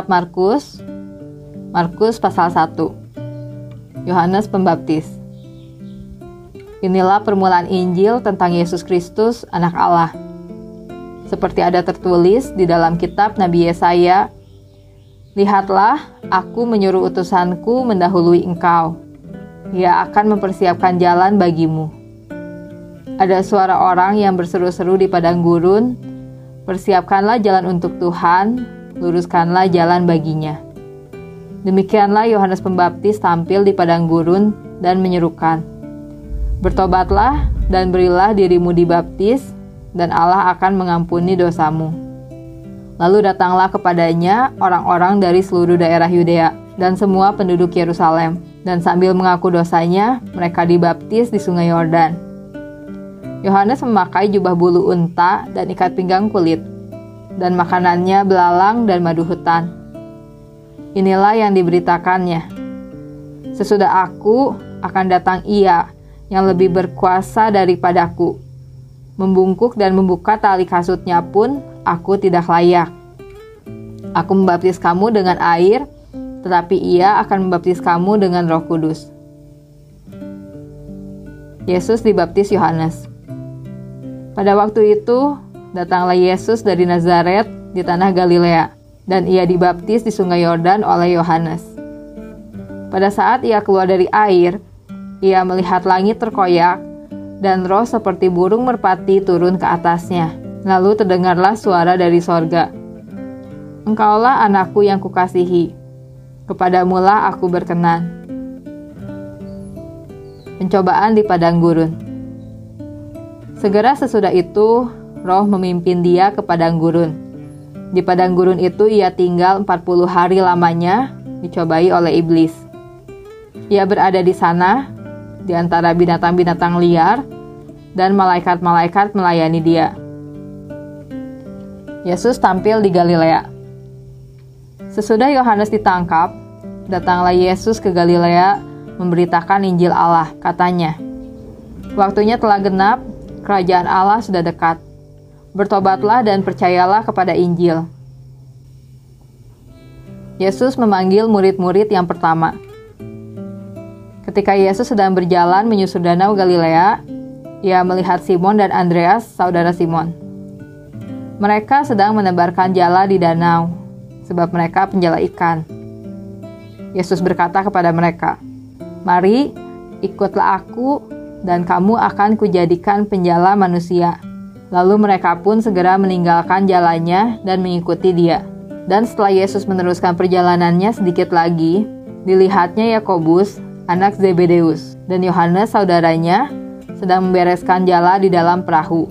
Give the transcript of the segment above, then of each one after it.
kitab Markus, Markus pasal 1. Yohanes Pembaptis. Inilah permulaan Injil tentang Yesus Kristus, anak Allah. Seperti ada tertulis di dalam kitab Nabi Yesaya, Lihatlah, aku menyuruh utusanku mendahului engkau. Ia akan mempersiapkan jalan bagimu. Ada suara orang yang berseru-seru di padang gurun, Persiapkanlah jalan untuk Tuhan, luruskanlah jalan baginya. Demikianlah Yohanes Pembaptis tampil di padang gurun dan menyerukan, Bertobatlah dan berilah dirimu dibaptis, dan Allah akan mengampuni dosamu. Lalu datanglah kepadanya orang-orang dari seluruh daerah Yudea dan semua penduduk Yerusalem, dan sambil mengaku dosanya, mereka dibaptis di sungai Yordan. Yohanes memakai jubah bulu unta dan ikat pinggang kulit, dan makanannya belalang dan madu hutan. Inilah yang diberitakannya. Sesudah aku akan datang ia yang lebih berkuasa daripadaku. Membungkuk dan membuka tali kasutnya pun aku tidak layak. Aku membaptis kamu dengan air, tetapi ia akan membaptis kamu dengan roh kudus. Yesus dibaptis Yohanes. Pada waktu itu, datanglah Yesus dari Nazaret di tanah Galilea, dan ia dibaptis di sungai Yordan oleh Yohanes. Pada saat ia keluar dari air, ia melihat langit terkoyak, dan roh seperti burung merpati turun ke atasnya. Lalu terdengarlah suara dari sorga. Engkaulah anakku yang kukasihi. Kepadamulah aku berkenan. Pencobaan di padang gurun. Segera sesudah itu, roh memimpin dia ke padang gurun. Di padang gurun itu ia tinggal 40 hari lamanya, dicobai oleh iblis. Ia berada di sana, di antara binatang-binatang liar, dan malaikat-malaikat melayani dia. Yesus tampil di Galilea. Sesudah Yohanes ditangkap, datanglah Yesus ke Galilea memberitakan Injil Allah. Katanya, "Waktunya telah genap, kerajaan Allah sudah dekat. Bertobatlah dan percayalah kepada Injil." Yesus memanggil murid-murid yang pertama. Ketika Yesus sedang berjalan menyusur danau Galilea, ia melihat Simon dan Andreas, saudara Simon. Mereka sedang menebarkan jala di danau, sebab mereka penjala ikan. Yesus berkata kepada mereka, "Mari, ikutlah aku, dan kamu akan kujadikan penjala manusia." Lalu mereka pun segera meninggalkan jalannya dan mengikuti dia. Dan setelah Yesus meneruskan perjalanannya sedikit lagi, dilihatnya Yakobus, anak Zebedeus, dan Yohanes saudaranya sedang membereskan jala di dalam perahu.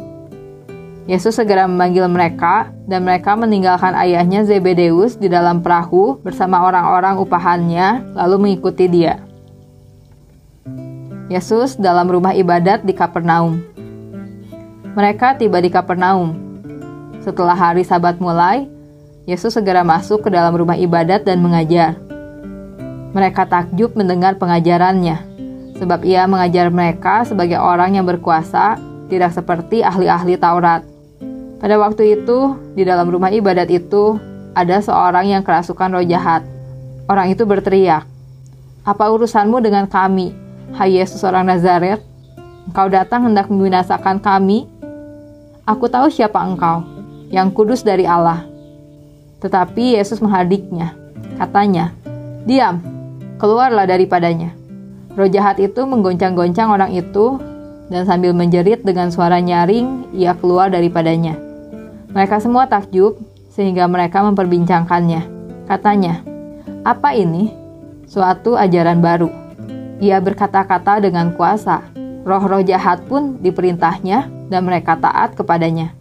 Yesus segera memanggil mereka, dan mereka meninggalkan ayahnya Zebedeus di dalam perahu bersama orang-orang upahannya, lalu mengikuti dia. Yesus dalam rumah ibadat di Kapernaum. Mereka tiba di Kapernaum. Setelah hari Sabat mulai, Yesus segera masuk ke dalam rumah ibadat dan mengajar. Mereka takjub mendengar pengajarannya, sebab ia mengajar mereka sebagai orang yang berkuasa, tidak seperti ahli-ahli Taurat. Pada waktu itu, di dalam rumah ibadat itu, ada seorang yang kerasukan roh jahat. Orang itu berteriak, Apa urusanmu dengan kami, hai Yesus orang Nazaret? Engkau datang hendak membinasakan kami? Aku tahu siapa engkau, yang kudus dari Allah. Tetapi Yesus menghadiknya, katanya, Diam, keluarlah daripadanya. Roh jahat itu menggoncang-goncang orang itu, dan sambil menjerit dengan suara nyaring, ia keluar daripadanya. Mereka semua takjub, sehingga mereka memperbincangkannya. Katanya, apa ini? Suatu ajaran baru. Ia berkata-kata dengan kuasa. Roh-roh jahat pun diperintahnya, dan mereka taat kepadanya.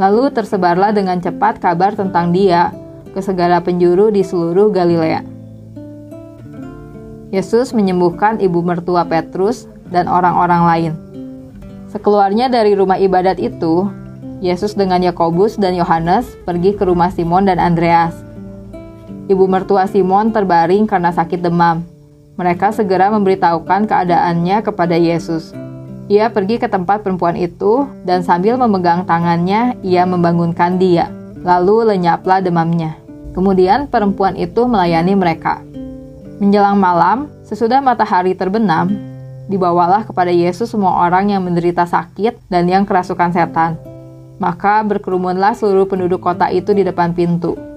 Lalu tersebarlah dengan cepat kabar tentang dia ke segala penjuru di seluruh Galilea. Yesus menyembuhkan ibu mertua Petrus dan orang-orang lain. Sekeluarnya dari rumah ibadat itu, Yesus dengan Yakobus dan Yohanes pergi ke rumah Simon dan Andreas. Ibu mertua Simon terbaring karena sakit demam. Mereka segera memberitahukan keadaannya kepada Yesus. Ia pergi ke tempat perempuan itu dan sambil memegang tangannya, ia membangunkan dia. Lalu lenyaplah demamnya. Kemudian perempuan itu melayani mereka. Menjelang malam, sesudah matahari terbenam, dibawalah kepada Yesus semua orang yang menderita sakit dan yang kerasukan setan. Maka berkerumunlah seluruh penduduk kota itu di depan pintu.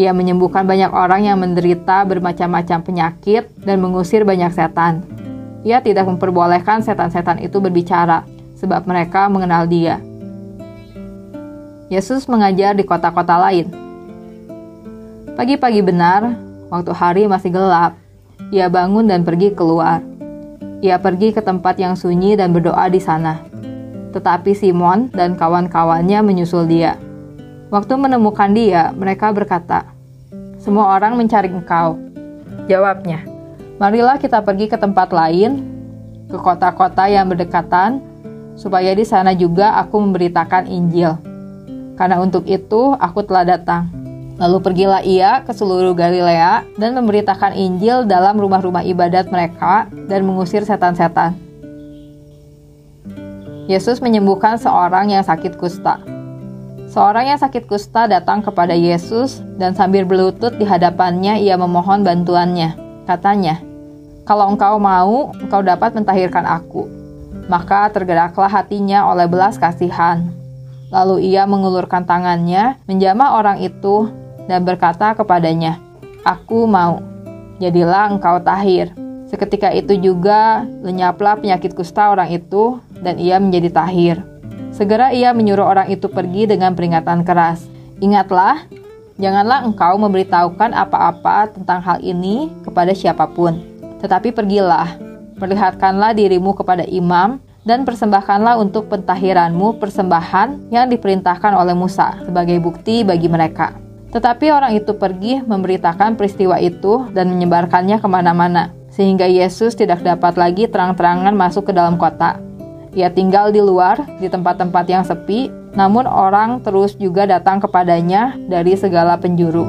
Ia menyembuhkan banyak orang yang menderita bermacam-macam penyakit dan mengusir banyak setan. Ia tidak memperbolehkan setan-setan itu berbicara, sebab mereka mengenal Dia. Yesus mengajar di kota-kota lain. Pagi-pagi benar, waktu hari masih gelap, ia bangun dan pergi keluar. Ia pergi ke tempat yang sunyi dan berdoa di sana. Tetapi Simon dan kawan-kawannya menyusul dia. Waktu menemukan dia, mereka berkata, "Semua orang mencari engkau." Jawabnya, "Marilah kita pergi ke tempat lain, ke kota-kota yang berdekatan, supaya di sana juga aku memberitakan Injil. Karena untuk itu aku telah datang." Lalu pergilah ia ke seluruh Galilea dan memberitakan Injil dalam rumah-rumah ibadat mereka dan mengusir setan-setan. Yesus menyembuhkan seorang yang sakit kusta. Seorang yang sakit kusta datang kepada Yesus dan sambil berlutut di hadapannya ia memohon bantuannya. Katanya, "Kalau engkau mau, engkau dapat mentahirkan aku." Maka tergeraklah hatinya oleh belas kasihan. Lalu ia mengulurkan tangannya, menjamah orang itu, dan berkata kepadanya, "Aku mau, jadilah engkau tahir." Seketika itu juga lenyaplah penyakit kusta orang itu, dan ia menjadi tahir. Segera ia menyuruh orang itu pergi dengan peringatan keras. Ingatlah, janganlah engkau memberitahukan apa-apa tentang hal ini kepada siapa pun. Tetapi pergilah, perlihatkanlah dirimu kepada imam, dan persembahkanlah untuk pentahiranmu persembahan yang diperintahkan oleh Musa sebagai bukti bagi mereka. Tetapi orang itu pergi memberitakan peristiwa itu dan menyebarkannya ke mana-mana, sehingga Yesus tidak dapat lagi terang-terangan masuk ke dalam kota. Ia tinggal di luar, di tempat-tempat yang sepi, namun orang terus juga datang kepadanya dari segala penjuru.